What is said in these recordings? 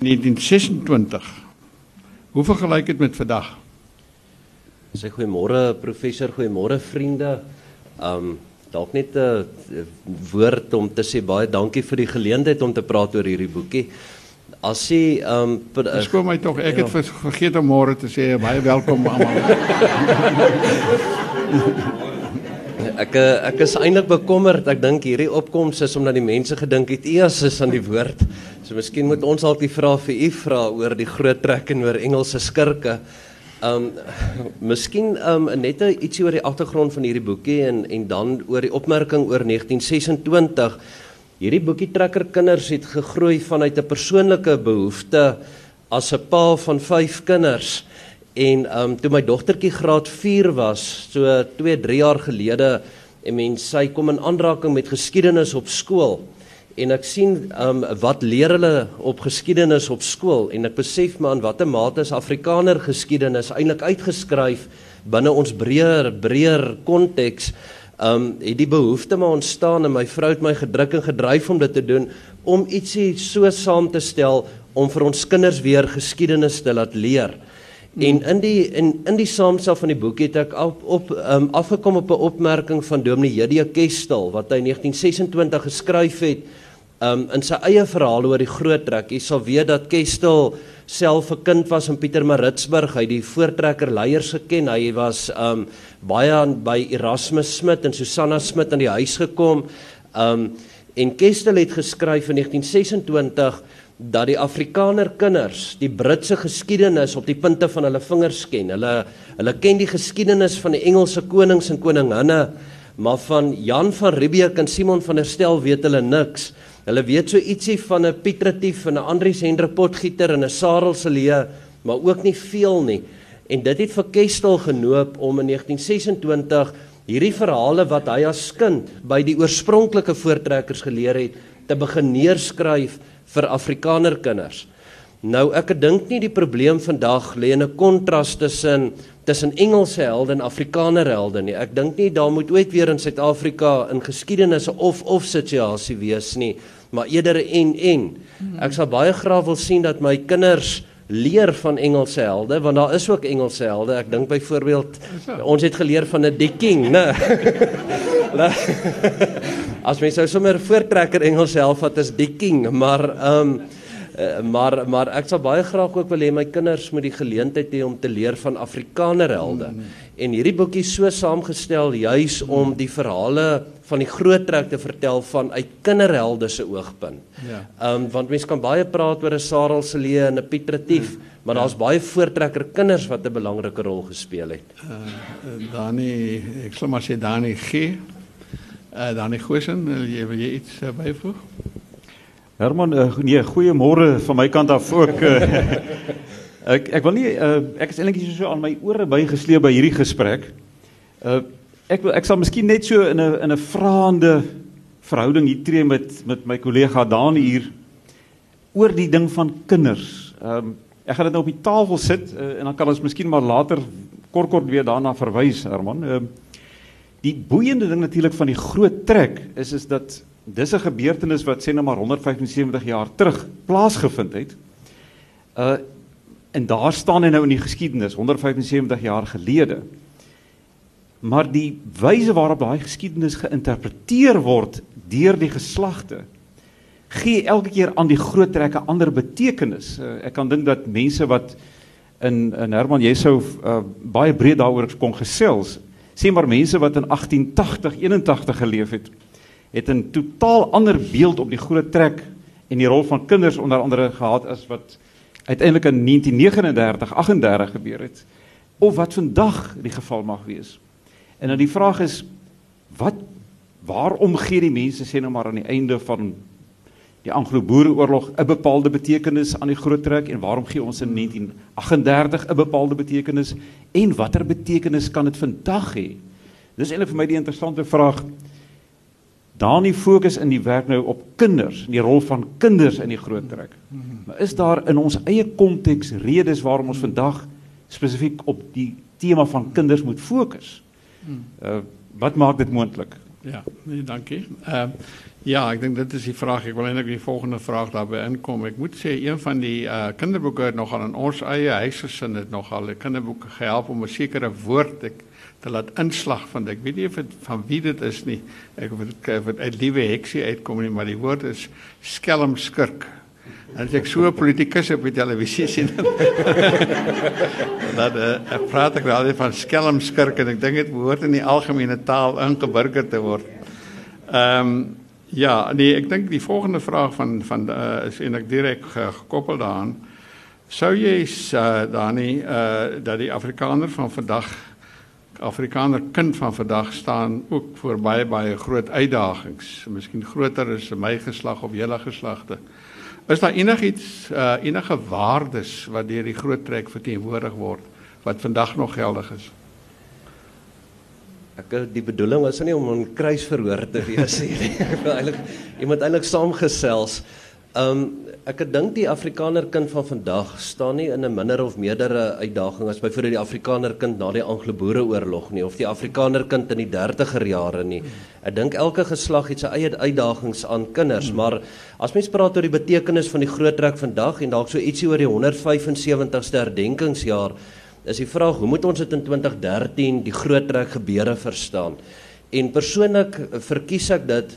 1926. Hoe vergelyk dit met vandag? Sê goeiemôre professor, goeiemôre vriende. Um dalk net 'n woord om te sê baie dankie vir die geleentheid om te praat oor hierdie boekie. As jy um Skoon my tog, ek het ja. vergeet om môre te sê baie welkom almal. ek ek is eintlik bekommerd. Ek dink hierdie opkoms is omdat die mense gedink het eers is aan die woord. So miskien moet ons dalk die vraag vir u vra oor die groot trek en oor Engelse skurke. Um miskien um net ietsie oor die agtergrond van hierdie boekie en en dan oor die opmerking oor 1926. Hierdie boekie trekker kinders het gegroei vanuit 'n persoonlike behoefte as 'n pa van 5 kinders. En um toe my dogtertjie graad 4 was, so 2, 3 jaar gelede, en mens sy kom in aanraking met geskiedenis op skool en ek sien um wat leer hulle op geskiedenis op skool en ek besef maar in watter mate is Afrikaner geskiedenis eintlik uitgeskryf binne ons breër breër konteks um het die behoefte maar ontstaan en my vrou het my gedruk en gedryf om dit te doen om ietsie so saam te stel om vir ons kinders weer geskiedenis te laat leer. En in die in in die saamstel van die boek het ek op op um, afgekom op 'n opmerking van Dominee Jedia Kestel wat hy in 1926 geskryf het um, in sy eie verhaal oor die groot trek. Jy sal weet dat Kestel self 'n kind was in Pietermaritzburg. Hy het die voortrekker leiers geken. Hy was um baie aan by Erasmus Smit en Susanna Smit aan die huis gekom. Um en Kestel het geskryf in 1926 dat die Afrikaner kinders die Britse geskiedenis op die punte van hulle vingers ken. Hulle hulle ken die geskiedenis van die Engelse konings en koninginne, maar van Jan van Riebeeck en Simon van der Stel weet hulle niks. Hulle weet so ietsie van 'n Piet Retief en 'n Andries Hendrik Potgieter en 'n Sarel Celie, maar ook nie veel nie. En dit het vir Kestel genoop om in 1926 hierdie verhale wat hy as kind by die oorspronklike voortrekkers geleer het, te begin neerskryf vir Afrikaner kinders. Nou ek dink nie die probleem vandag lê in 'n kontras tussen tussen Engelse helde en Afrikaner helde nie. Ek dink nie daar moet ooit weer in Suid-Afrika in geskiedenis 'n of of situasie wees nie, maar eerder 'n en en. Ek sal baie graag wil sien dat my kinders leer van Engelse helde want daar is ook Engelse helde. Ek dink byvoorbeeld ons het geleer van 'n King, né? As mens sou sommer voortrekker Engels self wat is die king, maar ehm um, maar maar ek sal baie graag ook wil hê my kinders moet die geleentheid hê om te leer van Afrikaner helde. Mm. En hierdie boekie so saamgestel juis mm. om die verhale van die groot trek te vertel van uit kinderhelde se oogpunt. Ja. Ehm um, want mense kan baie praat oor 'n Sarel Celie en 'n Piet Retief, mm. maar ja. daar's baie voortrekker kinders wat 'n belangrike rol gespeel het. Uh, Dani, ek sal maar sê Dani G. Uh, Dani Goosen, jy wil jy iets uh, byvoeg? Herman, uh, nee, goeiemôre van my kant af ook. Ek ek wil nie uh, ek is eintlik so aan my ore bygesleep by hierdie gesprek. Uh, ek wil ek sal miskien net so in 'n in 'n vraende verhouding hier tree met met my kollega Dani hier oor die ding van kinders. Ehm um, ek gaan dit nou op die tafel sit uh, en dan kan ons miskien maar later kort kort weer daarna verwys, Herman. Ehm uh, Die boeiende ding natuurlik van die groot trek is is dat dis 'n gebeurtenis wat sê nou maar 175 jaar terug plaasgevind het. Uh en daar staan hy nou in die geskiedenis 175 jaar gelede. Maar die wyse waarop daai geskiedenis geïnterpreteer word deur die geslagte gee elke keer aan die groot trek 'n ander betekenis. Uh, ek kan dink dat mense wat in in Herman jy sou uh, baie breed daaroor kon gesels sê maar mense wat in 1880 81 geleef het het 'n totaal ander beeld op die groot trek en die rol van kinders onder andere gehad as wat uiteindelik in 1939 38 gebeur het of wat vandag die geval mag wees. En dan die vraag is wat waarom gee die mense sê nou maar aan die einde van die Anglo-Boereoorlog 'n bepaalde betekenis aan die groot trek en waarom gee ons in 1938 'n bepaalde betekenis en watter betekenis kan dit vandag hê? Dis eintlik vir my die interessante vraag. Daanie fokus in die werk nou op kinders, die rol van kinders in die groot trek. Maar is daar in ons eie konteks redes waarom ons vandag spesifiek op die tema van kinders moet fokus? Uh wat maak dit moontlik? Ja, nee, dankie. Ehm uh, ja, ek dink dit is die vraag. Ek wil eintlik die volgende vraag daarbey inkom. Ek moet sê een van die uh kinderboeke het nogal in ons eie huisgesin het nogal 'n kinderboeke gehelp om 'n sekere woord ek te laat inslag van. Ek weet nie of dit van wie dit is nie. Ek of dit uit liewe heksie uitkom nie, maar die woord is skelmskurk. En as ek so 'n politikus op die televisie sien, dan uh, praat ek al van skelmskurk en ek dink dit behoort in die algemene taal ingeburger te word. Ehm um, ja, nee, ek dink die volgende vraag van van uh, is eintlik direk gekoppel daaraan. Sou jy uh, dan nie uh, dat die Afrikaner van vandag Afrikaner kind van vandag staan ook voor baie baie groot uitdagings, miskien groter as my geslag of julle geslagte. Is daar enigiets uh enige waardes wat deur die groot trek verteenwoordig word wat vandag nog geldig is? Ek die bedoeling was nie om 'n kruisverhoor te wees nie. Ek wil eintlik iemand eintlik saamgesels. Um ek dink die Afrikaner kind van vandag staan nie in 'n minder of meerdere uitdaging as byvoorbeeld die Afrikaner kind na die Anglo-Boereoorlog nie of die Afrikaner kind in die 30er jare nie. Ek dink elke geslag het sy eie uitdagings aan kinders, hmm. maar as mens praat oor die betekenis van die groot trek vandag en dalk so ietsie oor die 175ste herdenkingsjaar, is die vraag hoe moet ons dit in 2013 die groot trek gebeure verstaan? En persoonlik verkies ek dit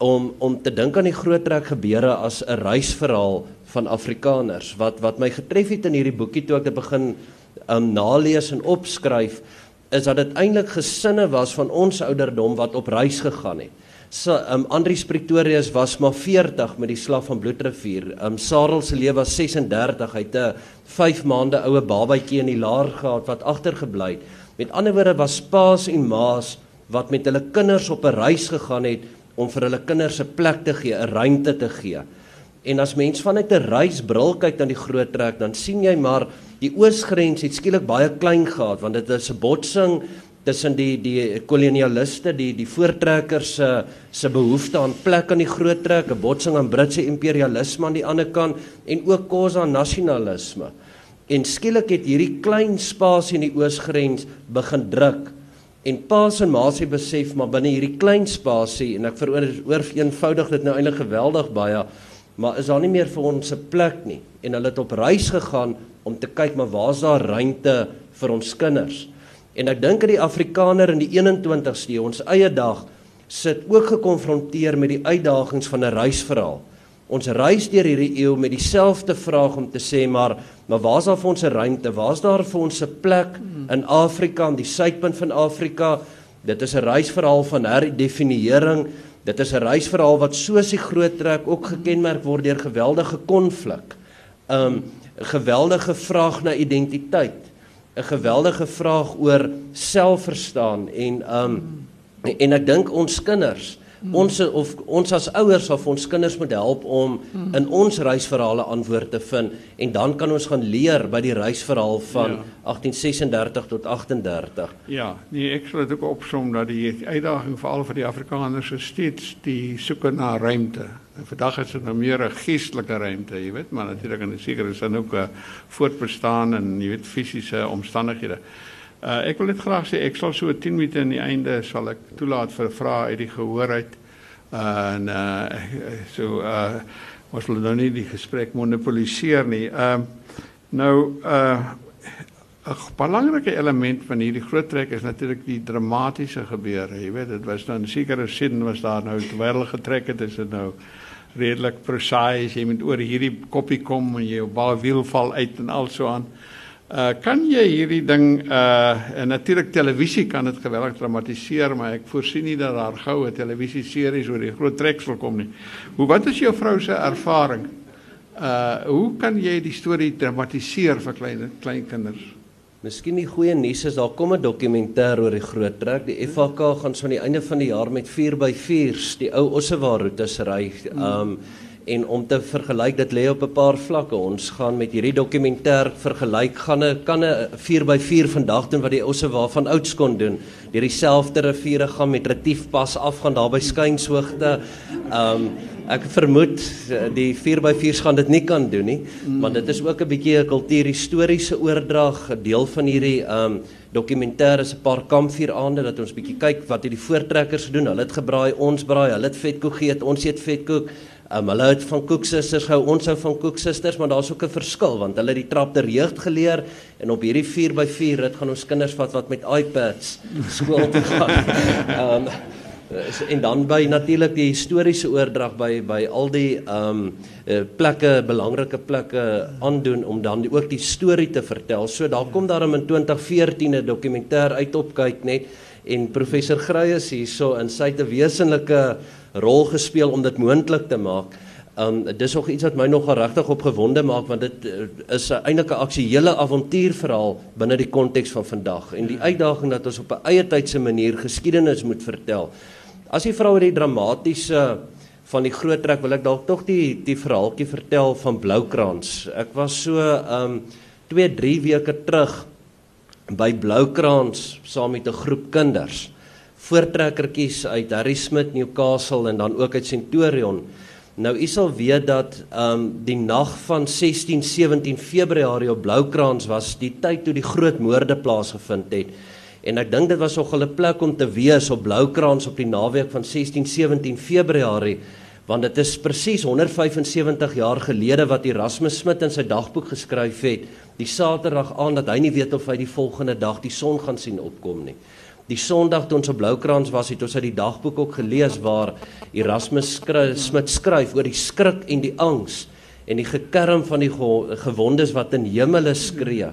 om om te dink aan die groot trek gebeure as 'n reisverhaal van Afrikaners wat wat my getref het in hierdie boekie toe ek dit begin um nalees en opskryf is dat dit eintlik gesinne was van ons ouderdom wat op reis gegaan het. So um Andrius Pretorius was maar 40 met die slag van Bloedrivier. Um Sarel se lewe was 36. Hy het 'n 5 maande oue babatjie in die laar gehad wat agtergebly het. Met ander woorde was paas en maas wat met hulle kinders op 'n reis gegaan het om vir hulle kinders 'n plek te gee, 'n ruimte te gee. En as mens vanuit 'n reisbril kyk na die groot trek, dan sien jy maar die oosgrens het skielik baie klein gehad want dit is 'n botsing tussen die die kolonialiste, die die voortrekkers se se behoefte aan plek aan die groot trek, 'n botsing aan Britse imperialisme aan die ander kant en ook Khoza nasionalisme. En skielik het hierdie klein spasie in die oosgrens begin druk En paas en maas het besef maar binne hierdie klein spasie en ek veroor eenvoudig dit nou eintlik geweldig baie maar is daar nie meer vir ons 'n plek nie en hulle het op reis gegaan om te kyk maar waar's daar ruimte vir ons kinders. En ek dink dat die Afrikaner in die 21ste eeu ons eie dag sit ook gekonfronteer met die uitdagings van 'n reisverhaal. Ons reis deur hierdie eeu met dieselfde vraag om te sê maar maar waar's daar vir ons 'n ruimte? Waar's daar vir ons 'n plek in Afrika, in die suidpunt van Afrika? Dit is 'n reisverhaal van herdefinieering. Dit is 'n reisverhaal wat soos die groot trek ook gekenmerk word deur geweldige konflik. um, geweldige vraag na identiteit, 'n geweldige vraag oor selfverstaan en um en ek dink ons kinders. Ons of ons as ouers of ons kinders moet help om mm. in ons reisverhale antwoorde te vind en dan kan ons gaan leer by die reisverhaal van ja. 1836 tot 38. Ja, nee, ek sal dit ook opsom dat die uitdaging veral vir die Afrikaners is steeds die soeke na ruimte. En vandag is dit nou meer 'n geestelike ruimte, jy weet, maar natuurlik in 'n sekere sin ook 'n voortbestaan en jy weet fisiese omstandighede. Uh, ek wil net graag sê ek sal so 10 minute aan die einde sal ek toelaat vir 'n vraag uit die gehoor uit. Uh, en uh, so uh ons wil nou nie die gesprek monopoliseer nie. Ehm uh, nou uh 'n belangrike element van hierdie groot trek is natuurlik die dramatiese gebeure. Jy weet, dit was dan sekere sin was daar nou terwyl getrek het, is dit nou redelik prosaies. Jy moet oor hierdie koppie kom en jy op baie wiel val uit en al so aan. Uh kan jy hierdie ding uh en natuurlik televisie kan dit geweldig dramatiseer, maar ek voorsien nie dat daar goue televisie series oor die groot trek sal kom nie. Hoe wat is jou vrou se ervaring? Uh hoe kan jy die storie dramatiseer vir klein klein kinders? Miskien die goeie nuus is daar kom 'n dokumentêr oor die groot trek. Die FHK gaan so aan die einde van die jaar met 4x4s die ou Ossewa roetes ry. Um en om te vergelyk dit lê op 'n paar vlakke. Ons gaan met hierdie dokumentêr vergelyk gaan 'n kan 'n 4x4 vandag doen wat die ousse waarvan ouds kon doen. Deur dieselfde riviere gaan met retief pas af gaan daar by skuinshoogte. Um ek vermoed eh, die 4x4s gaan dit nie kan doen nie, maar dit is ook 'n bietjie 'n kultuurhistoriese oordrag, 'n deel van hierdie ehm um, dokumentêr is 'n paar kampvuuraande dat ons bietjie kyk wat het die voortrekkers gedoen. Hulle het gebraai, ons braai, hulle het vetkoek geëet, ons eet vetkoek. Um, hulle het van koeksusters gehou, ons hou van koeksusters, maar daar's ook 'n verskil want hulle het die trap ter jeug geleer en op hierdie 4x4 rit gaan ons kinders vat wat met iPads skool toe gaan. Um, en dan by natuurlik die historiese oordrag by by al die ehm um, plekke belangrike plekke aandoen om dan die, ook die storie te vertel. So daar kom daar in 2014 'n dokumentêr uit op kyk net en professor Greyes hierso in sy te wesenlike rol gespeel om dit moontlik te maak. Um dis nog iets wat my nogal regtig opgewonde maak want dit uh, is 'n eintlike aksuele avontuurverhaal binne die konteks van vandag en die uitdaging dat ons op 'n eie tydse manier geskiedenis moet vertel. As jy vra oor die dramatiese van die groot trek wil ek dalk tog die die verhaaltjie vertel van Bloukrans. Ek was so um 2 3 weke terug by Bloukrans saam met 'n groep kinders voortrekkertjies uit Harry Smith Newcastle en dan ook uit Centurion. Nou u sal weet dat ehm um, die nag van 16 17 Februarie op Bloukrans was die tyd toe die groot moorde plaasgevind het. En ek dink dit was nog 'n plek om te wees op Bloukrans op die naweek van 16 17 Februarie want dit is presies 175 jaar gelede wat Erasmus Smith in sy dagboek geskryf het die Saterdag aan dat hy nie weet of hy die volgende dag die son gaan sien opkom nie. Die Sondag toe ons op Bloukrans was, het ons uit die dagboek ook gelees waar Erasmus skryf, Smit skryf oor die skrik en die angs en die gekerm van die gewondes wat in hemele skree. Ja.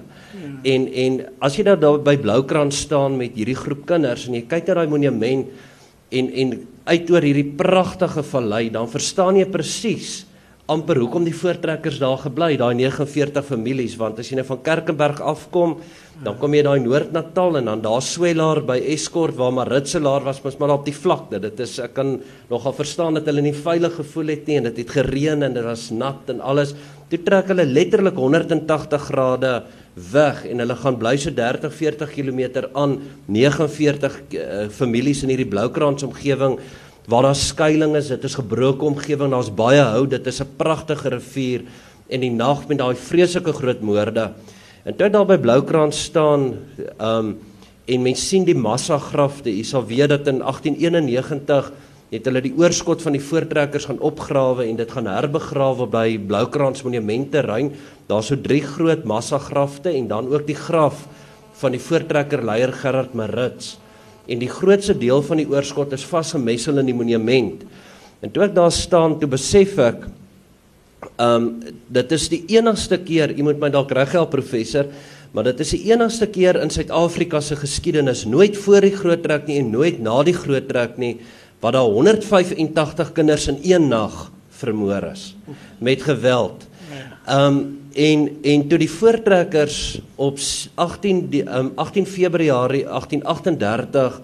En en as jy nou daar by Bloukrans staan met hierdie groep kinders en jy kyk na daai monument en en uit oor hierdie pragtige vallei, dan verstaan jy presies amper hoekom die voortrekkers daar gebly, daai 49 families, want as jy nou van Kerkenberg afkom, dan kom jy daai Noord-Natal en dan daar Swelaar by Escort waar Maritselaar was, mos maar op die vlakte. Dit is ek kan nogal verstaan dat hulle nie veilig gevoel het nie en dit het gereën en dit was nat en alles. Toe trek hulle letterlik 180 grade weg en hulle gaan bly so 30 40 km aan 49 uh, families in hierdie Bloukrans omgewing waar daar skuilings is, dit is gebroke omgewing, daar's baie hout, dit is 'n pragtige rivier en die nag met daai vreeslike groot moorde. En toe daar by Bloukraan staan, ehm um, en mens sien die massa grafte. Jy sal weet dat in 1891 het hulle die oorskot van die voortrekkers gaan opgrawe en dit gaan herbegrawe by Bloukraans monumenterrein. Daar's so drie groot massa grafte en dan ook die graf van die voortrekker leier Gerard Marits en die grootste deel van die oorskot is vasgemessel in die monument. En toe ek daar staan, toe besef ek ehm um, dit is die enigste keer, jy moet my dalk reghelp professor, maar dit is die enigste keer in Suid-Afrika se geskiedenis, nooit voor die groot trek nie en nooit na die groot trek nie, wat daar 185 kinders in een nag vermoor is met geweld. Ehm um, en en toe die voortrekkers op 18 die, um, 18 Februarie 1838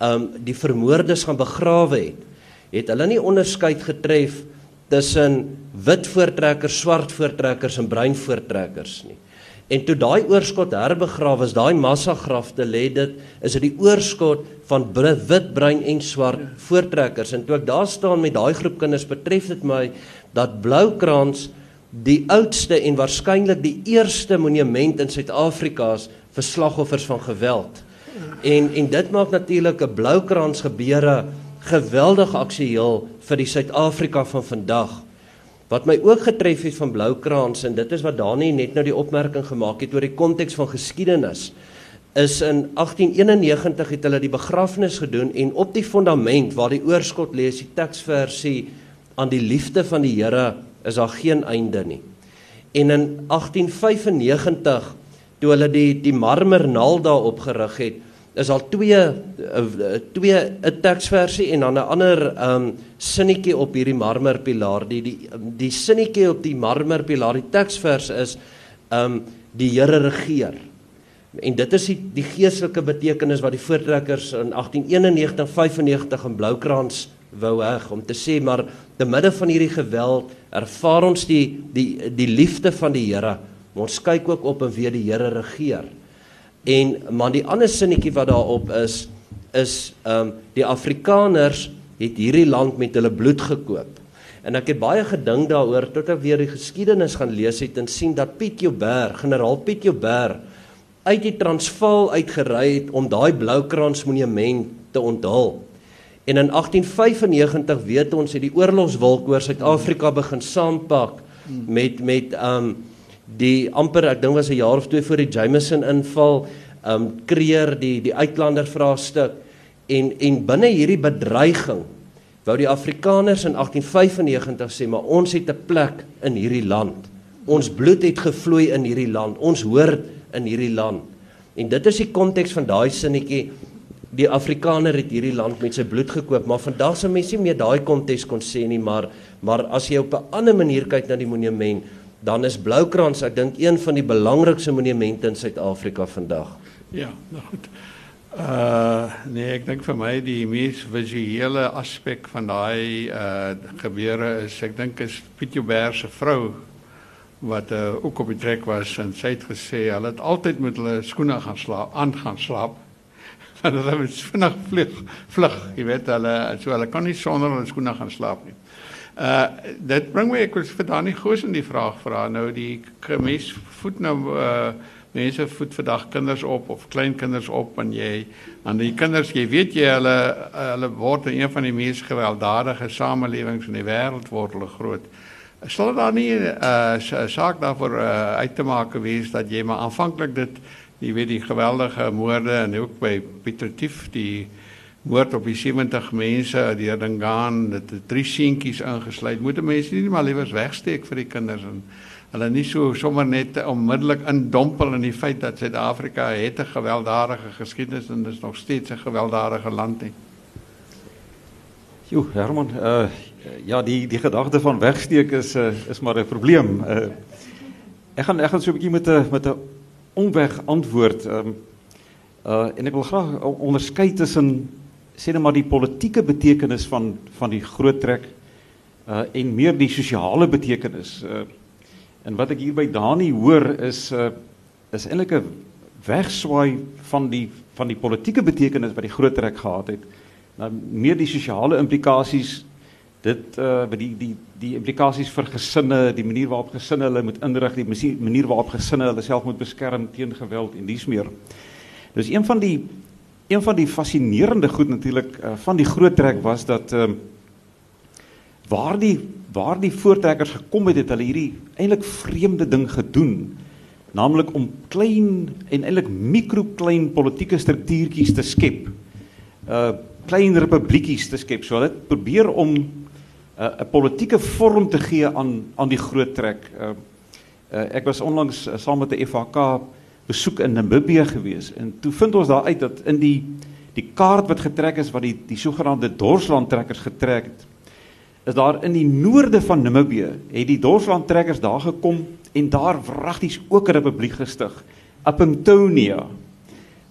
um die vermoordes gaan begrawe het, het hulle nie onderskeid getref tussen wit voortrekkers, swart voortrekkers en bruin voortrekkers nie. En toe daai oorskot herbegrawe is, daai massagrafte lê dit is dit die oorskot van wit, bruin en swart voortrekkers. En toe ek daar staan met daai groep kinders, betref dit my dat Bloukrans die oudste en waarskynlik die eerste monument in Suid-Afrika vir slagoffers van geweld. En en dit maak natuurlik 'n Bloukrans gebeure geweldige aksueel vir die Suid-Afrika van vandag. Wat my ook getref het van Bloukrans en dit is wat Dani net nou die opmerking gemaak het oor die konteks van geskiedenis is in 1891 het hulle die begrafnis gedoen en op die fondament waar die oorskot lê is die teksversie aan die liefde van die Here is daar geen einde nie. En in 1895 toe hulle die die marmernaal daar opgerig het, is al twee eh, twee 'n teksversie en dan 'n ander um sinnetjie op hierdie marmerpilaar. Die die die sinnetjie op die marmerpilaar, die teksvers is um die Here regeer. En dit is die, die geestelike betekenis wat die voortrekkers in 1891 95 in Bloukrans wou heg om te sê maar te midde van hierdie geweld ervaar ons die die die liefde van die Here. Ons kyk ook op en weer die Here regeer. En maar die ander sinnetjie wat daarop is is ehm um, die Afrikaners het hierdie land met hulle bloed gekoop. En ek het baie gedink daaroor tot ek weer die geskiedenis gaan lees het en sien dat Piet Joubert, generaal Piet Joubert uit die Transvaal uitgery het om daai Bloukrans monument te onthul. En in 1895 weet ons het die oorlogswolk oor Suid-Afrika begin saampak met met um die amper ek dink was 'n jaar of twee voor die Jameson inval, um kreer die die uitlander vraestuk en en binne hierdie bedreiging wou die Afrikaners in 1895 sê maar ons het 'n plek in hierdie land. Ons bloed het gevloei in hierdie land. Ons hoort in hierdie land. En dit is die konteks van daai sinnetjie die Afrikaner het hierdie land met sy bloed gekoop, maar vandag se mense nie meer daai konteks kon sê nie, maar maar as jy op 'n ander manier kyk na die monument, dan is Bloukrans ek dink een van die belangrikste monumente in Suid-Afrika vandag. Ja, nou goed. Uh nee, ek dink vir my die mees visuele aspek van daai uh gebeure is ek dink is Piet Joubert se vrou wat uh, ook op die trek was en sy het gesê hulle het altyd met hulle skoene gaan slaap, aan gaan slaap want hulle moet vinnig vlug, vlug, jy weet hulle so hulle kan nie sonder hulle skoene gaan slaap nie. Uh dit bring my ek wil vir Dani Goos in die vraag vra nou die gemis voet nou uh mense voet vandag kinders op of kleinkinders op en jy aan die kinders jy weet jy hulle hulle word in een van die mees gewelddadige samelewings in die wêreld word hulle groot. Sal daar nie 'n uh, saak daarvoor uh, uit te maak wees dat jy maar aanvanklik dit jy weet die geweldige moorde en ook by Pieter Tief die moord op die 70 mense deur Dingaan dit het drie seentjies ingesluit moet mense nie maar liewers wegsteek vir die kinders en hulle nie so sommer net onmiddellik indompel in die feit dat Suid-Afrika het 'n gewelddadige geskiedenis en dis nog steeds 'n gewelddadige land nie. Jo, Herman, uh ja, die die gedagte van wegsteek is uh, is maar 'n probleem. Uh ek gaan ek gaan so 'n bietjie met 'n met 'n omweg antwoord. Um, uh, en ik wil graag onderscheid tussen sê maar die politieke betekenis van, van die groot trek uh, en meer die sociale betekenis. Uh, en wat ik hier bij Dani hoor is, uh, is eigenlijk een wegzwaai van die, van die politieke betekenis wat die groot trek gehad het. Nou, meer die sociale implicaties dit uh die die die implikasies vir gesinne, die manier waarop gesinne hulle moet inrig, die manier waarop gesinne hulle self moet beskerm teen geweld en dies meer. Dus een van die een van die fascinerende goed natuurlik uh, van die groot trek was dat uh, waar die waar die voortrekkers gekom het, het hulle hierdie eintlik vreemde ding gedoen, naamlik om klein en eintlik mikroklein politieke struktuurtjies te skep. Uh klein republiekies te skep. So hulle probeer om 'n uh, politieke vorm te gee aan aan die groot trek. Uh, uh, ek was onlangs uh, saam met 'n FHK besoek in Namibië gewees. En toe vind ons daar uit dat in die die kaart wat getrek is wat die die sogenaamde dorsland trekkers getrek het is daar in die noorde van Namibië het die dorsland trekkers daar gekom en daar wragties ook 'n republiek gestig. Appingtonia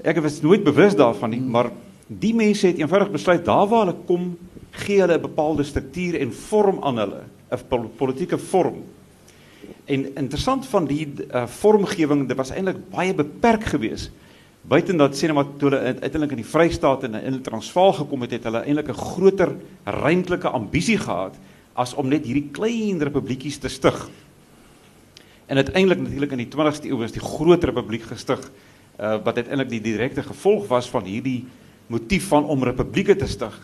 ek was nooit bewus daarvan nie maar die mense het eenvoudig besluit daar waar hulle kom gee hulle 'n bepaalde struktuur en vorm aan hulle, 'n politieke vorm. En interessant van die uh, vormgewing, dit was eintlik baie beperk geweest. Buiten dat sê maar toe hulle uiteindelik in die Vrystaat en in die Transvaal gekom het, het hulle eintlik 'n groter ruimtelike ambisie gehad as om net hierdie klein republiekies te stig. En uiteindelik natuurlik in die 20ste eeu was die groot republiek gestig uh, wat uiteindelik die direkte gevolg was van hierdie motief van om republieke te stig.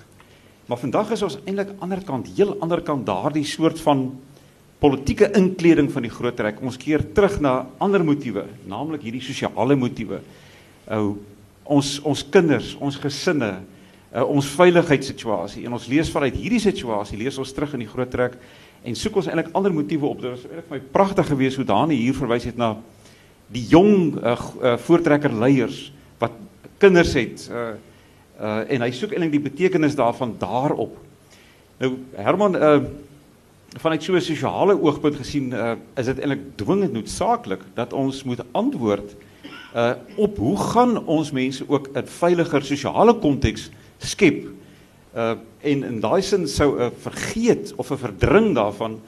Maar vandag is ons eintlik aan die ander kant, heel ander kant daardie soort van politieke inkleding van die groot trek. Ons keer terug na ander motiewe, naamlik hierdie sosiale motiewe. Uh ons ons kinders, ons gesinne, uh, ons veiligheidssituasie en ons lees vanuit hierdie situasie lees ons terug in die groot trek en soek ons eintlik ander motiewe op. Dit was eintlik my pragtig geweest hoe Dani hier verwys het na die jong uh, uh voortrekker leiers wat kinders het uh Uh en hy soek eintlik die betekenis daarvan daarop. Nou Herman uh vanuit so 'n sosiale oogpunt gesien uh is dit eintlik dwingend noodsaaklik dat ons moet antwoord uh op hoe gaan ons mense ook 'n veiliger sosiale konteks skep? Uh en in daai sin sou 'n vergeet of 'n verdring daarvan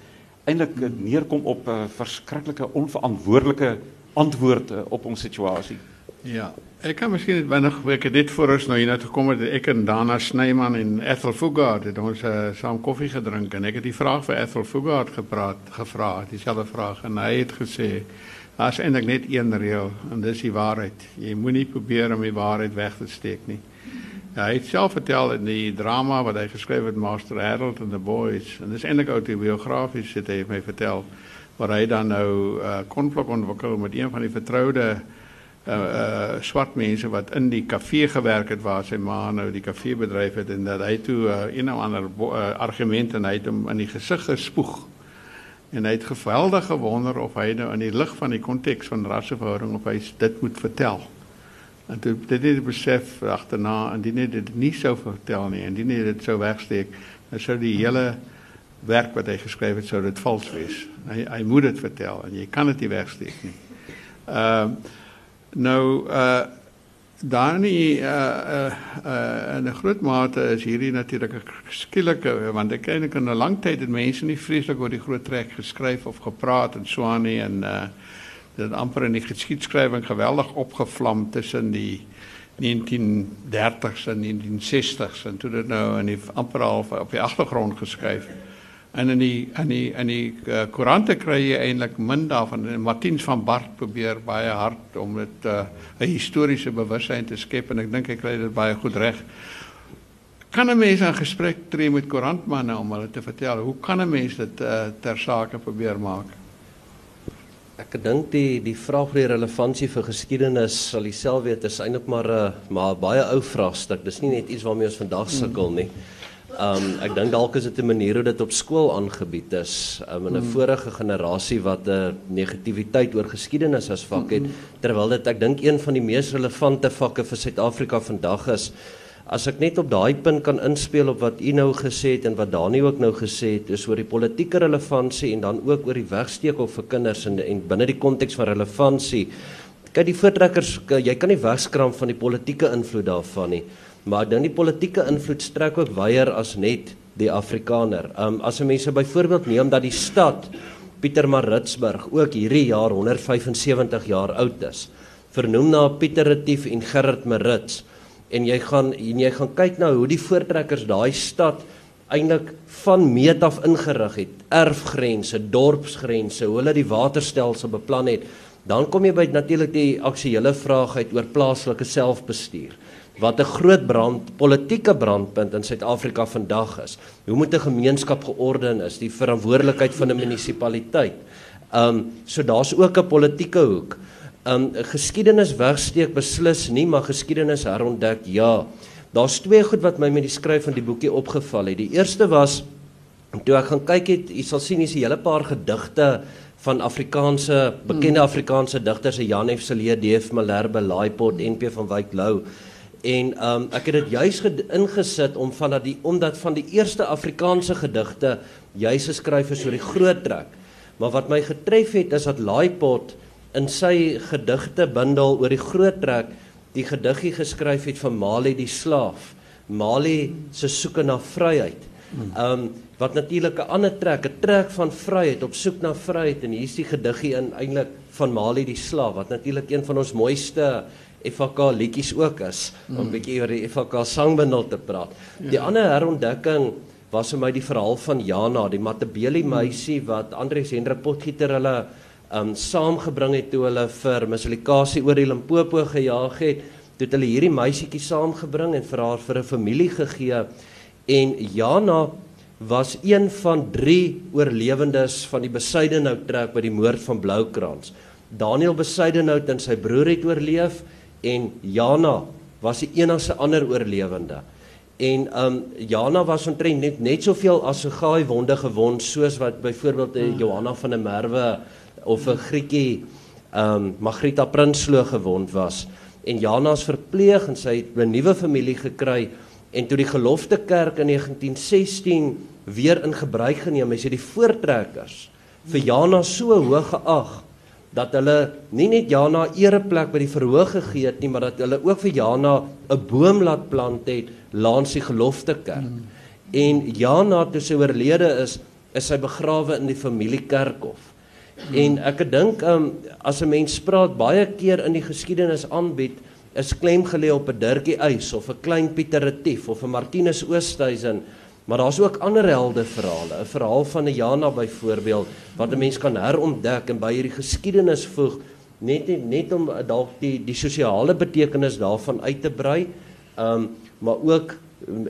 eintlik neerkom op 'n verskriklike onverantwoordelike antwoord op ons situasie. Ja, Ek kan miskien net vinnig ek het dit voor ons nou hier na toe kom het ek en Dana Snyman en Ethel Fugard het ons uh, saam koffie gedrink en ek het die vraag vir Ethel Fugard gepraat gevra dieselfde vraag en hy het gesê daar's eintlik net een reël en dis die waarheid. Jy moenie probeer om die waarheid weg te steek nie. Ja, hy het self vertel in die drama wat hy geskryf het Master Harold and the Boys en dis eintlik autobiografies het hy my vertel waar hy dan nou 'n uh, konflik ontwikkel met een van die vertroude swart mense wat in die kafee gewerk het waar sy ma nou die kafee bedryf het en dat hy toe uh, een of ander argument en hy het hom in die gesig gespoeg. En hy het geweldig gewonder of hy nou in die lig van die konteks van rasseverhouding of hy dit moet vertel. En toe dit het besef agterna en dit het dit nie sou vertel nie en dit het sou wegsteek dan sou die hele werk wat hy geskryf het sou dit vals wees. Hy hy moet dit vertel en jy kan dit nie wegsteek nie. Ehm Nou uh daar nie uh uh in 'n groot mate is hierdie natuurlik 'n skielike want ek ken in 'n lang tyd het mense nie vreeslik oor die groot trek geskryf of gepraat en so aan nie en dit amper in die geskiedskrywing geweldig opgevlam tussen die 1930s en 1960s en toe dit nou in amper al op die agtergrond geskryf het En in die in die in die uh, koerante kry jy eintlik min daarvan. Martiens van Bart probeer baie hard om dit 'n uh, historiese bewussyn te skep en ek dink hy kry dit baie goed reg. Kan 'n mens 'n gesprek tree met koerantmanne om hulle te vertel hoe kan 'n mens dit uh, ter sake probeer maak? Ek dink die die vraag oor die relevantie vir geskiedenis sal jouself weet is eintlik maar 'n maar baie ou vraagstuk. Dis nie net iets waarmee ons vandag sukkel nie. Hmm. Um ek dink dalk is dit 'n manier hoe dit op skool aangebied is. Um in 'n hmm. vorige generasie wat 'n negativiteit oor geskiedenis as vak het, terwyl dit ek dink een van die mees relevante vakke vir Suid-Afrika vandag is. As ek net op daai punt kan inspel op wat u nou gesê het en wat Dani ook nou gesê het, is oor die politieke relevantie en dan ook oor die wegsteek of vir kinders en en binne die konteks van relevantie. Kyk die voortrekkers, jy kan nie wegskram van die politieke invloed daarvan nie maar dan die politieke invloed strek ook wyer as net die Afrikaner. Um as mense byvoorbeeld neem dat die stad Pietermaritzburg ook hierdie jaar 175 jaar oud is, vernoem na Pieter Retief en Gerrit Marits en jy gaan en jy gaan kyk na hoe die voortrekkers daai stad eintlik van meet af ingerig het, erfgrense, dorpsgrense, hoe hulle die waterstelsel beplan het, dan kom jy by natuurlik die aktuelle vraag uit oor plaaslike selfbestuur wat 'n groot brand politieke brandpunt in Suid-Afrika vandag is. Hoe moet 'n gemeenskap georden is, die verantwoordelikheid van 'n munisipaliteit. Um so daar's ook 'n politieke hoek. Um geskiedenis wegsteek beslis nie, maar geskiedenis herontdek ja. Daar's twee goed wat my met die skryf van die boekie opgeval het. Die eerste was toe ek gaan kyk het, jy sal sien hier's 'n hele paar gedigte van Afrikaanse bekende hmm. Afrikaanse digters, Jan F. Silje, D.F. Malherbe, Laaipot, NP van Wyk Lou En um, ek het dit juis ingesit om van dat die omdat van die eerste Afrikaanse gedigte juis geskryf is oor die groot trek. Maar wat my getref het is dat Laaipot in sy gedigte bundel oor die groot trek die gediggie geskryf het van Mali die slaaf. Mali se soeke na vryheid. Ehm um, wat natuurlik 'n ander trek, 'n trek van vryheid op soek na vryheid. En hier's die gediggie in eintlik van Mali die slaaf wat natuurlik een van ons mooiste FK liedjies ook is om 'n bietjie oor die FK sangbundel te praat. Die ander herontdekking was vir my die verhaal van Jana, die Matabele meisie wat Andries Hendrik Potgieter hulle um saamgebring het toe hulle vir mislikasie oor die Limpopo gejaag het. Toe het hulle hierdie meisietjie saamgebring en vir haar vir 'n familie gegee en Jana was een van 3 oorlewendes van die Besuidenhout trek by die moord van Bloukrans. Daniel Besuidenhout en sy broer het oorleef en Jana was die enigste ander oorlewende. En um Jana was omtrent net net soveel as gaai wonde gewond soos wat byvoorbeeld 'n hmm. Johanna van der Merwe of 'n Grietjie um Magrita Prinsloo gewond was. En Jana is verpleeg en sy het 'n nuwe familie gekry en toe die gelofte kerk in 1916 weer in gebruik geneem is, het die voortrekkers vir Jana so hoog geag dat hulle nie net Jana ereplek by die verhoog gegee het nie, maar dat hulle ook vir Jana 'n boom laat plant het langs die gelofte kerk. Mm. En Jana toe sy oorlede is, is sy begrawe in die familiekerkhof. Mm. En ek dink um, as 'n mens praat baie keer in die geskiedenis aanbied, is klem gelê op 'n Dirkie Eis of 'n klein Pieter Retief of 'n Martinus Oosthuizen. Maar daar's ook ander helde verhale, 'n verhaal van 'n Jana byvoorbeeld wat 'n mens kan herontdek en by hierdie geskiedenis voeg net net om dalk die die sosiale betekenis daarvan uit te brei. Um maar ook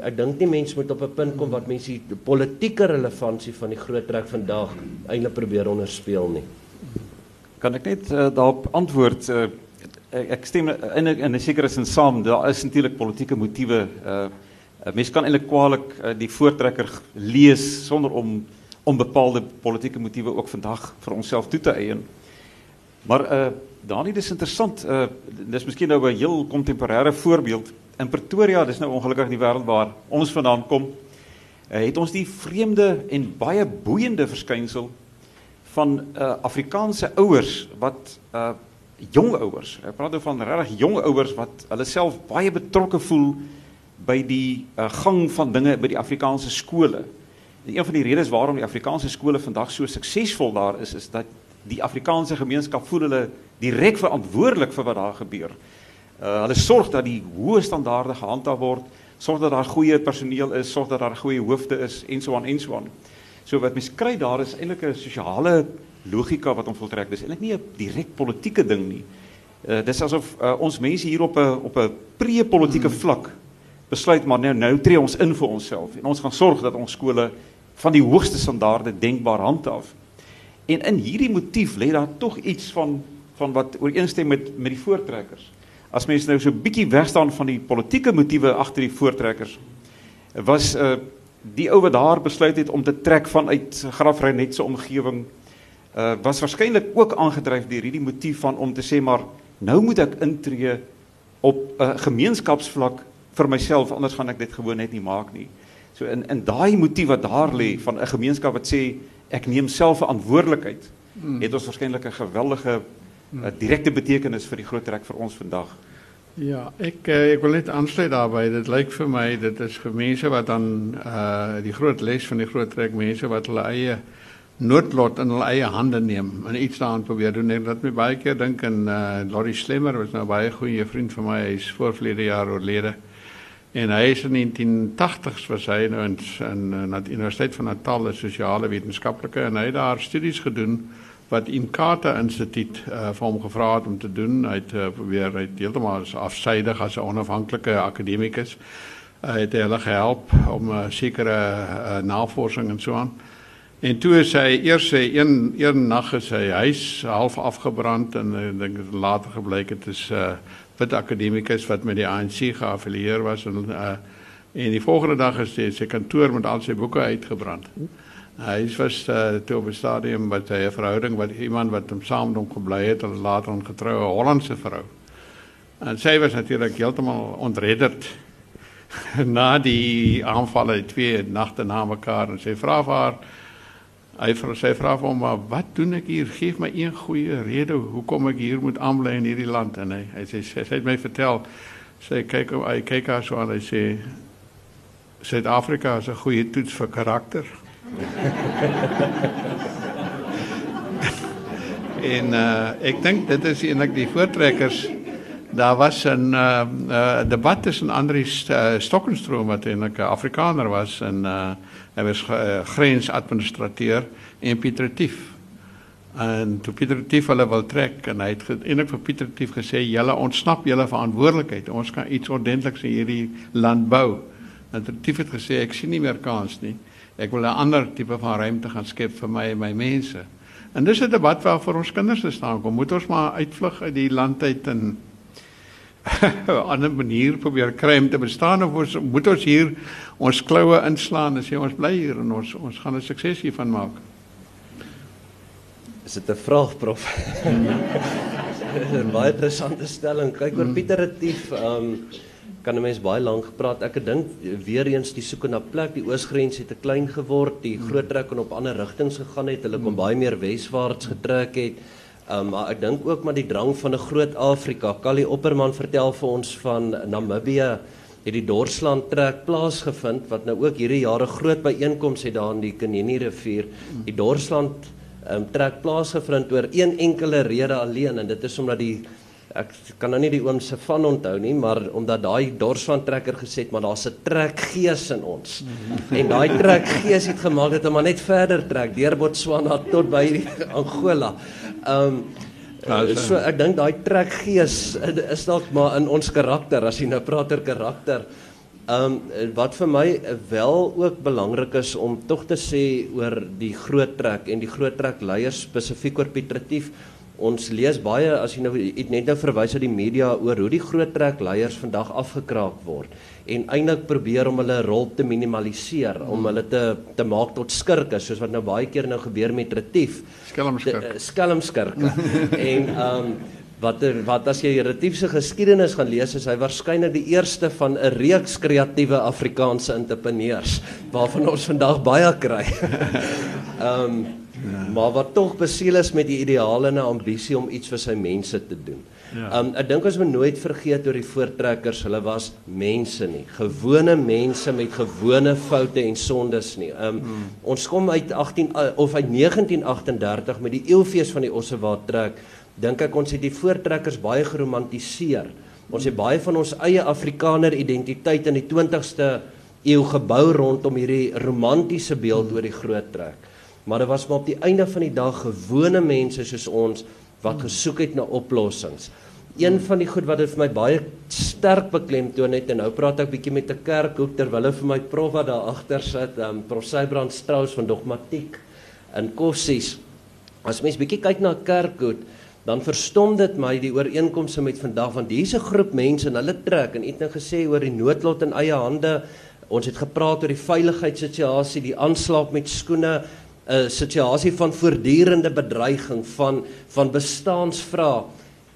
ek dink nie mense moet op 'n punt kom wat mense die politieke relevantie van die groot trek vandag eintlik probeer onderspeel nie. Kan ek net uh, daarop antwoord uh, ek stem in in 'n sekere sin saam daar is natuurlik politieke motiewe uh mense kan eintlik kwaliek uh, die voortrekker lees sonder om om bepaalde politieke motiewe ook vandag vir onsself toe te eien. Maar uh Dani, dis interessant. Uh dis miskien nou 'n heel kontemporêre voorbeeld. In Pretoria, dis nou ongelukkig die wêreld waar ons vandaan kom, uh, het ons die vreemde en baie boeiende verskynsel van uh Afrikaanse ouers wat uh jong ouers. Ek praat nou van regtig jong ouers wat hulle self baie betrokke voel by die uh, gang van dinge by die Afrikaanse skole. En een van die redes waarom die Afrikaanse skole vandag so suksesvol daar is, is dat die Afrikaanse gemeenskap voel hulle direk verantwoordelik vir wat daar gebeur. Uh hulle sorg dat die hoë standaarde gehandhaaf word, sorg dat daar goeie personeel is, sorg dat daar goeie hoofde is en so aan en so aan. So wat mens kry daar is eintlik 'n sosiale logika wat ons voltrek. Dis eintlik nie 'n direk politieke ding nie. Uh dis asof uh, ons mense hier op 'n op 'n pre-politieke hmm. vlak besluit maar nou nou tree ons in vir onsself en ons gaan sorg dat ons skole van die hoogste standaarde denkbaar handhaaf. En in hierdie motief lê daar tog iets van van wat ooreenstem met met die voortrekkers. As mense nou so 'n bietjie wegstaan van die politieke motiewe agter die voortrekkers, was uh die ou wat daar besluit het om te trek vanuit Grafrenet se omgewing uh was waarskynlik ook aangedryf deur hierdie motief van om te sê maar nou moet ek intree op 'n uh, gemeenskapsvlak vir myself anders gaan ek dit gewoon net nie maak nie. So in in daai motief wat daar lê van 'n gemeenskap wat sê ek neem self verantwoordelikheid. Hmm. Het ons waarskynlik 'n geweldige hmm. direkte betekenis vir die groot trek vir ons vandag. Ja, uh, ek wil net aansluit daarbey. Dit lyk vir my dit is vir wat dan uh die groot les van die groot trek mense wat hulle eie noodlot in hulle eie hande neem en iets daaraan probeer doen. Ek laat my baie keer dink aan uh Laurie Slemmer was nou baie goeie vriend van my. Hy's voorvlede jaar oorlede. En hy is in 1980s was hy nou in in, die Universiteit van Natal as sosiale wetenskaplike en hy het daar studies gedoen wat Inkatha Instituut uh, vir hom gevra het om te doen. Hy het uh, probeer hy heeltemal afsydig as 'n onafhanklike akademikus. Hy het hulle gehelp om 'n uh, sekere uh, navorsing en so aan. En toe is hy eers sy een een nag is sy huis half afgebrand en ek dink later gebleik het is uh, wit akademikus wat met die ANC geaffilieer was en uh, en die volgende dag is sy, sy kantoor met al sy boeke uitgebrand. Hy was uh, toe op 'n stadium met 'n verhouding wat iemand wat hom saam met hom gebly het en later 'n getroue Hollandse vrou. En sy was natuurlik heeltemal ontredderd na die aanvalle twee nagte na mekaar en sy vra vir haar Hy vra sy vra vir hom maar wat doen ek hier? Geef my een goeie rede hoekom ek hier moet aanbly in hierdie land en hy hy sê sy, sy het my vertel sê kyk hy kyk haar so aan hy sê Suid-Afrika is 'n goeie toets vir karakter. en uh, ek dink dit is eintlik die voortrekkers daar was 'n uh, uh, debat tussen Andries uh, Stokkenstroom wat eintlik 'n Afrikaner was en uh, Hy was uh, grensadministrateur en Pieter Tief. En toe Pieter Tief hulle wil trek en hy het eintlik vir Pieter Tief gesê julle ontsnap julle verantwoordelikheid. Ons kan iets ordentliks in hierdie land bou. En Tief het gesê ek sien nie meer kans nie. Ek wil 'n ander tipe van ruimte gaan skep vir my en my mense. En dis 'n debat waar vir ons kinders te staan kom. Moet ons maar uitvlug uit die land uit en 'n ander manier probeer kry om te bestaan of ons moet ons hier ons kloue inslaan en sê ons bly hier en ons ons gaan 'n sukses hiervan maak. Is dit 'n vraag prof? 'n Baie interessante stelling. Kyk oor Pieter Retief, ehm um, kan 'n mens baie lank gepraat. Ek dink weer eens die soeke na plek, die oosgrens het te klein geword, die groot trek en op ander rigtings gegaan het. Hulle kon baie meer weswaarts getrek het. Um, maar ek dink ook maar die drang van 'n groot Afrika. Callie Opperman vertel vir ons van Namibië het die Dorsland trek plaasgevind wat nou ook hierdie jare groot byeenkomste het daar in die Kenini rivier. Die Dorsland um, trek plaasgevind oor een enkele rede alleen en dit is omdat die ek kan nou nie die oom se van onthou nie, maar omdat daai dorsvan trekker gesê het, maar daar's 'n trekgees in ons. en daai trekgees het gemaak dat hom maar net verder trek deur Botswana tot by Angola. Ehm um, Uh, so ek dink daai trekgees is dalk maar in ons karakter as jy nou praat oor karakter. Ehm um, wat vir my wel ook belangrik is om tog te sê oor die groot trek en die groot trek leiers spesifiek oor Piet Retief Ons lees baie as jy nou het net nou verwys uit die media oor hoe die groot trek leiers vandag afgekraak word en eintlik probeer om hulle rol te minimaliseer, om hulle te te maak tot skurke soos wat nou baie keer nou gebeur met Retief. Skelmskurk. Eh, Skelmskurke. en ehm um, wat er, wat as jy Retief se geskiedenis gaan lees, is hy waarskynlik die eerste van 'n reeks kreatiewe Afrikaanse entrepreneurs waarvan ons vandag baie kry. Ehm um, Ja. Maar wat tog besiel is met die ideale en 'n ambisie om iets vir sy mense te doen. Ja. Um ek dink ons moet nooit vergeet oor die voortrekkers, hulle was mense nie, gewone mense met gewone foute en sondes nie. Um hmm. ons kom uit 18 uh, of uit 1938 met die eeufees van die Ossewaard trek, dink ek ons het die voortrekkers baie geromantiseer. Ons het baie van ons eie Afrikaner identiteit in die 20ste eeu gebou rondom hierdie romantiese beeld oor die groot trek maar dit was maar op die einde van die dag gewone mense soos ons wat gesoek het na oplossings. Een van die goed wat dit vir my baie sterk beklemtoon het en nou praat ek bietjie met 'n kerkhoek terwyl hulle vir my prof wat daar agter sit, um, prof Sybrand Strauss van dogmatiek in Kossies. As mens bietjie kyk na 'n kerkhoek, dan verstom dit my die ooreenkomste met vandag want hier's 'n groep mense en hulle trek en het nou gesê oor die noodlot in eie hande. Ons het gepraat oor die veiligheidssituasie, die aanslag met skoene, 'n situasie van voortdurende bedreiging van van bestaansvrae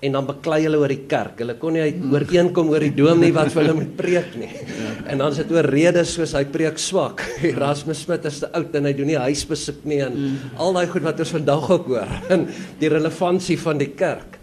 en dan beklei hulle oor die kerk. Hulle kon nie ooreenkom oor die dominee wat vir hulle moet preek nie. En dan is dit oor redes soos hy preek swak. Erasmus Smit is te oud en hy doen nie huisbesoek nie en al daai goed wat ons vandag ook hoor in die relevantie van die kerk.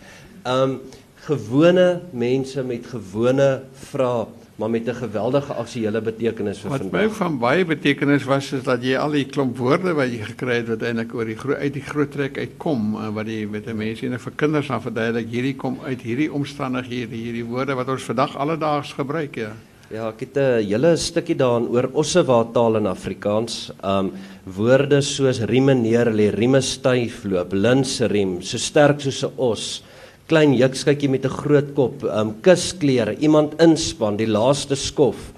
Um gewone mense met gewone vrae maar met 'n geweldige aksuele betekenis vir wat vandag. Wat my van baie betekenis was is dat jy al die klomp woorde wat jy gekry het wat eintlik oor die uit die groot trek uitkom eh, wat jy met 'n mense en vir kinders aan verduidelik hierdie kom uit hierdie omstandighede hierdie woorde wat ons vandag alledaags gebruik ja. Ja, ek het 'n hele stukkie daarin oor Ossewa taal in Afrikaans. Um woorde soos rieme neer lê, rieme styf loop, linsriem, so sterk soos 'n os klein jukskytjie met 'n groot kop, um kusklere, iemand inspan, die laaste skof.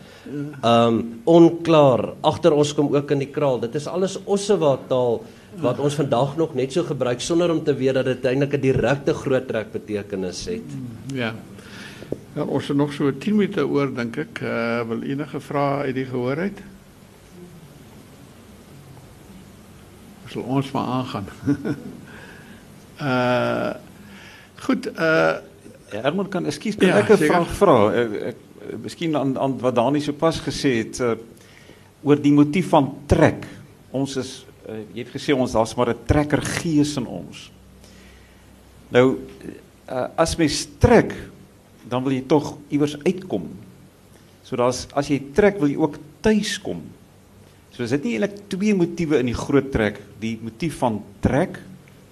Um onklaar, agter ons kom ook in die kraal. Dit is alles Ossewa taal wat ons vandag nog net so gebruik sonder om te weet dat dit eintlik 'n direkte groot trek betekenis het. Ja. Ja, ons het nog so 10 minute oor dink ek. Uh wil enige vrae uit die gehoor uit? Sal ons maar aangaan. uh Goed, uh ja, Herman kan ekskuus kan ja, ek 'n vraag vra? Ek, ek miskien aan aan wat Dani sopas gesê het uh oor die motief van trek. Ons is uh, jy het gesê ons daar's maar 'n trekker gees in ons. Nou uh as mens trek, dan wil jy tog iewers uitkom. So daar's as jy trek, wil jy ook tuis kom. So is dit nie eintlik twee motiewe in die groot trek, die motief van trek,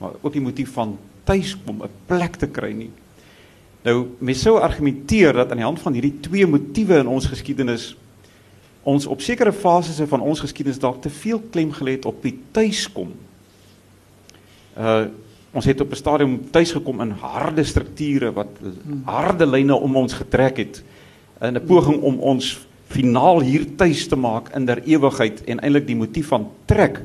maar ook die motief van tuis kom, 'n plek te kry nie. Nou, mens sou argumenteer dat aan die hand van hierdie twee motiewe in ons geskiedenis ons op sekere fases van ons geskiedenis dalk te veel klem gelê het op die tuiskom. Uh ons het op 'n stadium tuis gekom in harde strukture wat harde lyne om ons getrek het in 'n poging om ons finaal hier tuis te maak in der ewigheid en eintlik die motief van trek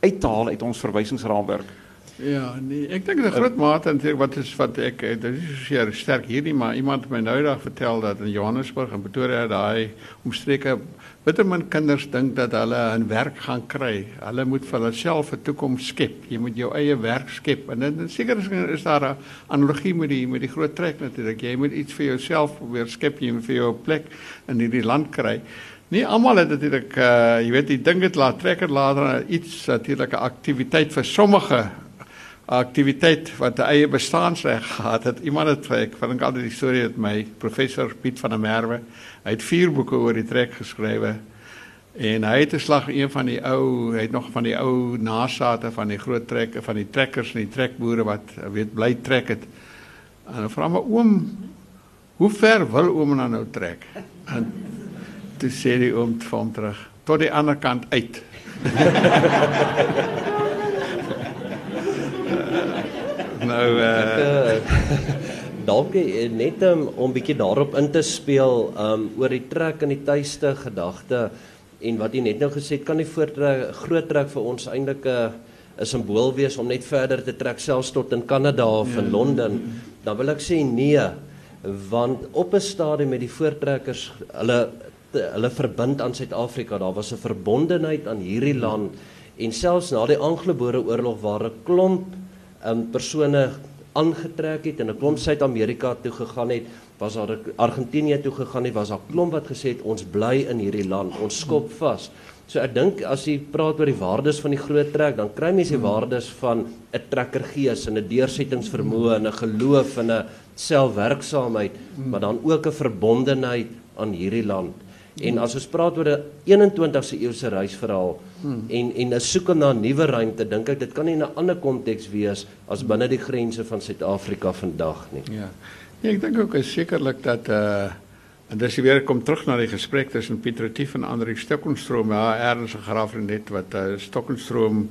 uit te haal uit ons verwysingsraamwerk. Ja, nee, ek dink 'n groot mate eintlik wat is wat ek dit is so sterk hierdie maar iemand het my nou dag vertel dat in Johannesburg en Pretoria daai omstreke bitter min kinders dink dat hulle 'n werk gaan kry. Hulle moet vir hulself 'n toekoms skep. Jy moet jou eie werk skep. En dan seker is, is daar 'n analogie met die met die groot trek natuurlik. Jy moet iets vir jouself probeer skep, jy moet vir jou plek in hierdie land kry. Nie almal het natuurlik uh jy weet die ding het laat trekker later iets natuurlike aktiwiteit vir sommige aktiwiteit wat 'n eie bestaansreg gehad het. Iemand het ek vind altyd die storie met my professor Piet van der Merwe. Hy het vier boeke oor die trek geskrywe. En hy het 'n slag een van die ou, hy het nog van die ou nasate van die groot trek van die trekkers en die trekboere wat weet bly trek het. En dan vra my oom, hoe ver wil oom nou nou trek? En toe sê die oom vir hom terug, tot die ander kant uit. nou uh dalk eh, net um, om bietjie daarop in te speel um oor die trek in die tuiste gedagte en wat jy net nou gesê het kan die voortrek groot trek vir ons eintlik 'n uh, 'n simbool wees om net verder te trek selfs tot in Kanada of in ja. Londen dan wil ek sê nee want op 'n stadium met die voortrekkers hulle hulle verbind aan Suid-Afrika daar was 'n verbondenheid aan hierdie land en selfs na die Anglo-Boere oorlog waar 'n klomp um, persone aangetrek het en 'n klomp Suid-Amerika toe gegaan het, was daar Argentinië toe gegaan het, was daar klomp wat gesê het ons bly in hierdie land, ons skop vas. So ek dink as jy praat oor die waardes van die groot trek, dan kry mense die waardes van 'n trekkergees en 'n deursettingsvermoë en 'n geloof en 'n selfwerksaamheid, maar dan ook 'n verbondenheid aan hierdie land. En as ons praat oor 'n 21ste eeuse reisverhaal hmm. en en 'n soeke na nuwe ruimte, dink ek dit kan nie in 'n ander konteks wees as binne die grense van Suid-Afrika vandag nie. Ja. Nee, ek dink ook sekerlik dat uh en dis weer kom terug na die gesprek tussen Pieter Retief en Andri Stokenstroom, ja, ernstige graaf net wat uh Stokenstroom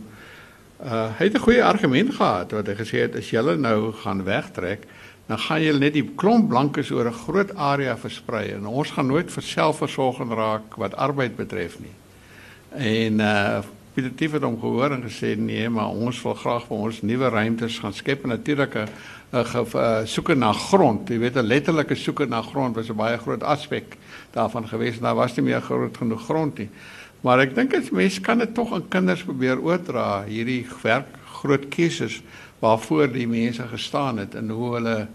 uh hy het 'n goeie argument gehad wat hy gesê het as jy nou gaan wegtrek dan gaan jy net die klomp blankes oor 'n groot area versprei en ons gaan nooit vir selfversorging raak wat arbeid betref nie. En uh Pieter Tief het hom gehoor en gesê nee, maar ons wil graag vir ons nuwe ruimtes gaan skep en natuurlik 'n uh, soeke na grond. Jy weet 'n letterlike soeke na grond was 'n baie groot aspek daarvan gewees. Daar was nie meer groot genoeg grond nie. Maar ek dink as mense kan dit tog aan kinders probeer oordra hierdie werk groot keuses waarvoor die mense gestaan het en hoe hulle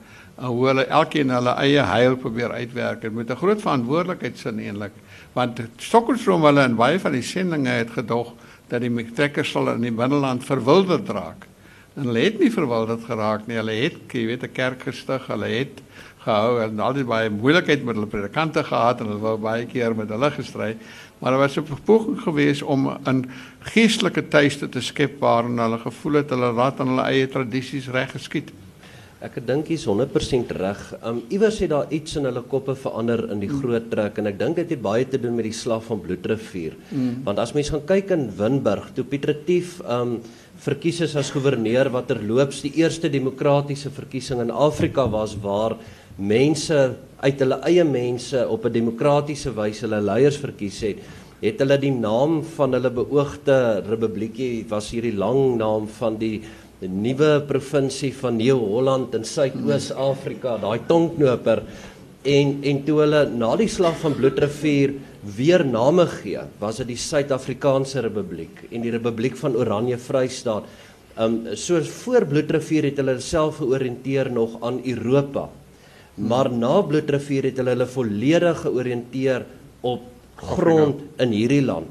hoe hulle elkeen hulle eie heil probeer uitwerk. Met 'n groot verantwoordelikheid sin eintlik want Stockholm hulle in baie van die sendinge het gedog dat die trekkers sal in die binneland verwilderd raak. En hulle het nie verwilderd geraak nie. Hulle het jy weet 'n kerk gestig hulle het gehou en altyd baie moeilikheid met hulle predikante gehad en hulle wou baie keer met hulle gestry maar daar was 'n poging geweest om 'n geestelike tuiste te skep waarin hulle gevoel het hulle laat aan hulle eie tradisies reg geskied. Ek dink jy's 100% reg. Um iewers het daar iets in hulle koppe verander in die mm. groot trek en ek dink dit het baie te doen met die slag van Bloedrivier. Mm. Want as mens gaan kyk in Winburg, toe Piet Retief um verkies is as goewerneur wat terloops die eerste demokratiese verkiesing in Afrika was waar mense uit hulle eie mense op 'n demokratiese wyse hulle leiers verkies het, het hulle die naam van hulle beoogde republiekie was hierdie lang naam van die nuwe provinsie van Nieu-Holland in Suidoos-Afrika, daai tongknoper en en toe hulle na die slag van Bloedrivier weer name gee, was dit die Suid-Afrikaanse Republiek en die Republiek van Oranje Vrystaat. Um soos voor Bloedrivier het hulle self georiënteer nog aan Europa. Maar na Bloedrivier het hulle hulle volledig georiënteer op grond in hierdie land.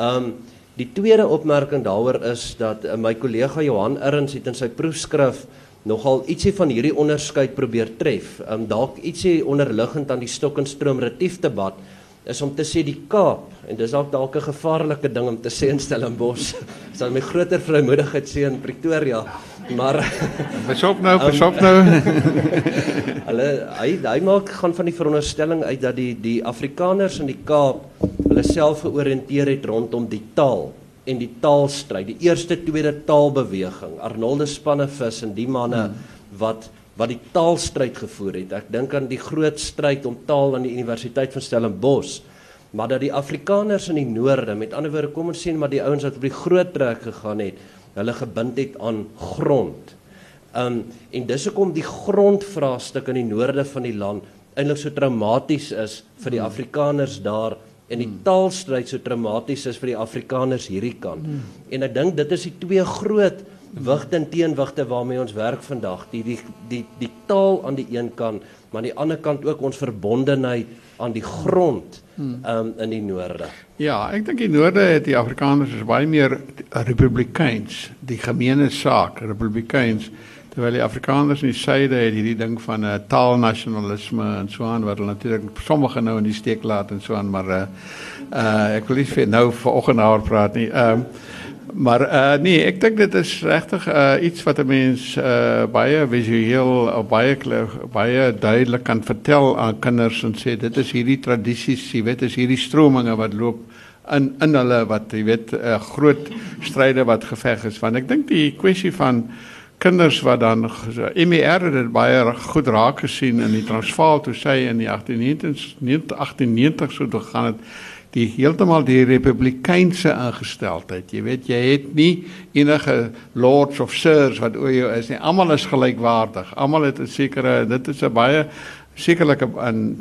Um die tweede opmerking daaroor is dat uh, my kollega Johan Erns het in sy proefskrif nogal ietsie van hierdie onderskeid probeer tref. Um dalk ietsie onderliggend aan die Stokkenstroom retief debat is om te sê die Kaap en dis dalk dalk 'n gevaarlike ding om te sê in Stellenbosch. Dis al my groter vrymoedigheid sê in Pretoria. Maar besop nou, besop um, nou. hulle hy hy maak gaan van die veronderstelling uit dat die die Afrikaners in die Kaap hulle self georiënteer het rondom die taal en die taalstryd, die eerste tweede taalbeweging. Arnoldus Spannevis en die manne hmm. wat wat die taalstryd gevoer het. Ek dink aan die groot stryd om taal aan die Universiteit van Stellenbosch. Maar dat die Afrikaners in die noorde, met ander woorde, kom ons sien maar die ouens wat op die groot trek gegaan het, hulle gebind het aan grond. Um en dis hoekom die grondvraagstuk in die noorde van die land eintlik so traumaties is vir die Afrikaners daar en die taalstryd so traumaties is vir die Afrikaners hierdie kant. En ek dink dit is die twee groot wigte en teenwigte waarmee ons werk vandag. Die die die die taal aan die een kant, maar aan die ander kant ook ons verbondenheid aan die grond um, in die noorde. Ja, ek dink die noorde het die Afrikaners is baie meer republikeins, die gemeene saak, republikeins terwyl die Afrikaners in die suide het hierdie ding van uh, taalnasionalisme en so aan wat hulle natuurlik sommige nou in die steek laat en so aan, maar uh, uh ek wil nie vir nou vanoggend daaroor praat nie. Maar uh nee, ek dink dit is regtig uh iets wat 'n mens uh baie visueel of baie baie duidelik kan vertel aan kinders en sê dit is hierdie tradisies, jy weet, is hierdie strominge wat loop in in hulle wat jy weet 'n uh, groot stryde wat geveg is. Want ek dink die kwessie van kinders wat dan MER het baie goed raak gesien in die Transvaal toe sy in die 1890 1890 so toe gaan het die heeltemal die republikeinse ingesteldheid. Jy weet jy het nie enige lords of sirs wat oor jou is nie. Almal is gelykwaardig. Almal het 'n sekere dit is 'n baie sekerlik in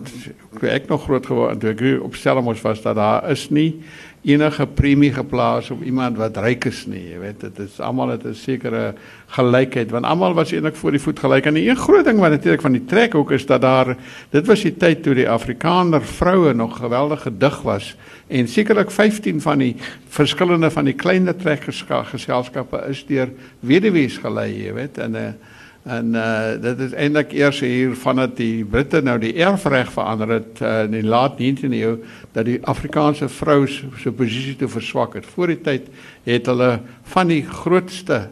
ek nog groot geword toe ek op Stellenbosch was dat daar is nie enige premie geplaas op iemand wat ryk is nie. Jy weet, dit is almal het 'n sekere gelykheid want almal was eintlik voor die voet gelyk. En die een groot ding wat natuurlik van die trekhoek is dat daar dit was die tyd toe die Afrikaner vroue nog geweldige dig was en sekerlik 15 van die verskillende van die kleiner trekgeselskappe is deur weduwees gelei, jy weet, en 'n uh, En uh dit is eintlik eers hier vandat die Britte nou die erfreg verander het uh, in die laat 19de eeu dat die Afrikaanse vrou se posisie te verswak het. Voor die tyd het hulle van die grootste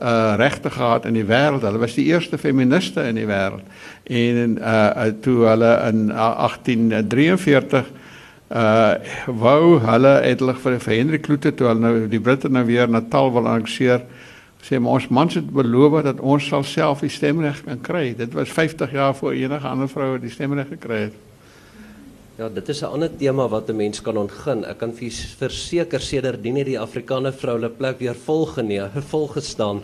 uh regte gehad in die wêreld. Hulle was die eerste feministe in die wêreld. En uh toe hulle in 1843 uh wou hulle eintlik vir, vir Henry Kloete toe hulle nou die Britte nou weer Natal wil annexeer sê ons mans het beloof dat ons sal self die stemreg kan kry. Dit was 50 jaar voor enige ander vroue die stemreg gekry het. Ja, dit is 'n ander tema wat 'n mens kan ontgin. Ek kan vir verseker sedertdien hierdie Afrikaner vroue plek weer vol geneem, vol gestaan.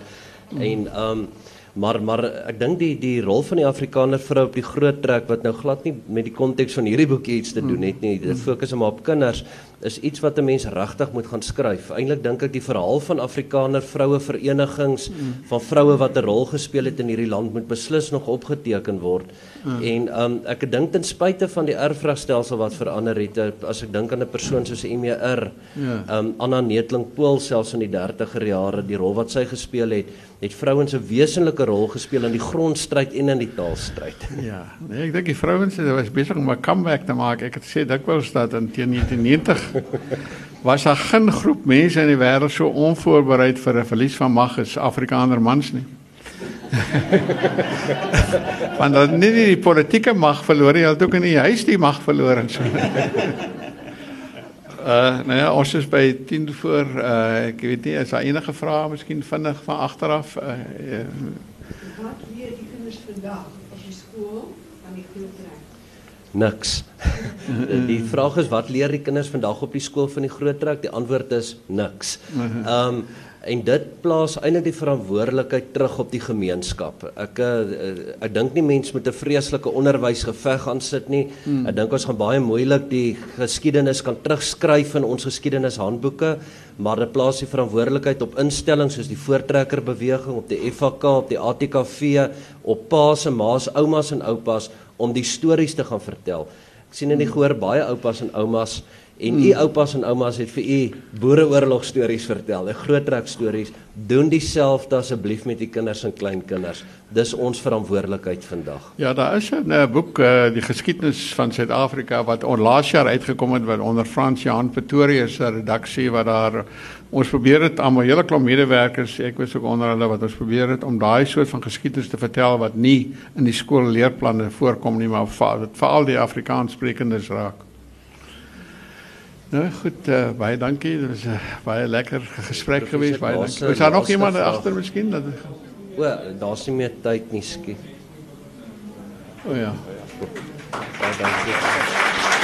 En ehm um, Maar maar ek dink die die rol van die Afrikaner vrou op die groot trek wat nou glad nie met die konteks van hierdie boekie iets te doen het nie. Dit fokus hom op kinders is iets wat 'n mens regtig moet gaan skryf. Eintlik dink ek die verhaal van Afrikaner vroue verenigings van vroue wat 'n rol gespeel het in hierdie land moet beslis nog opgeteken word. En um ek dink ten spyte van die erfvragstelsel wat verander het, eh, as ek dink aan 'n persoon soos MER, ja. um Anna Netling Pool selfs in die 30er jare die rol wat sy gespeel het het vrouens 'n wesenlike rol gespeel in die grondstryd en in die taalstryd. Ja, nee, ek dink die vrouens het was besig om 'n comeback te maak. Ek het gesê dikwels dat in 1990 was daar geen groep mense in die wêreld so onvoorbereid vir 'n verlies van mag as Afrikaner mans nie. Want dan nie die politieke mag verloor nie, hulle het ook in die huis die mag verloor en so. Uh nou ja, ons is by 10 voor uh ek weet nie is daar enige vrae miskien vinnig van agteraf? Uh, uh Wat leer die kinders vandag op die skool van die groot trek? Niks. die vraag is wat leer die kinders vandag op die skool van die groot trek? Die antwoord is niks. Ehm um, en dit plaas eintlik die verantwoordelikheid terug op die gemeenskap. Ek uh, ek dink nie mense met 'n vreeslike onderwys geveg gaan sit nie. Hmm. Ek dink ons gaan baie moeilik die geskiedenis kan terugskryf in ons geskiedenishandboeke, maar dit plaas die verantwoordelikheid op instellings soos die Voortrekker beweging, op die FHK, op die ATKV, op paas en ma's, oumas en oupas om die stories te gaan vertel. Ek sien in die gehoor baie oupas en oumas En hmm. u oupas en oumas het vir u boereoorlog stories vertel, 'n groot trek stories. Doen dieselfde asseblief met die kinders en kleinkinders. Dis ons verantwoordelikheid vandag. Ja, daar is 'n uh, boek uh, die geskiedenis van Suid-Afrika wat onlaas jaar uitgekom het wat onder Frans Johan Pretorius se redaksie wat daar ons probeer het aan 'n hele klomp medewerkers, ek was ook onder hulle wat ons probeer het om daai soort van geskiedenis te vertel wat nie in die skoolleerplanne voorkom nie, maar veral die Afrikaanssprekendes raak. Nou goed, uh, baie dankie. Dit was 'n uh, baie lekker gesprek geweest. Baie dankie. Is daar nog iemand agter miskien dat O, daar's nie meer tyd nie, skiet. O ja. Baie dankie.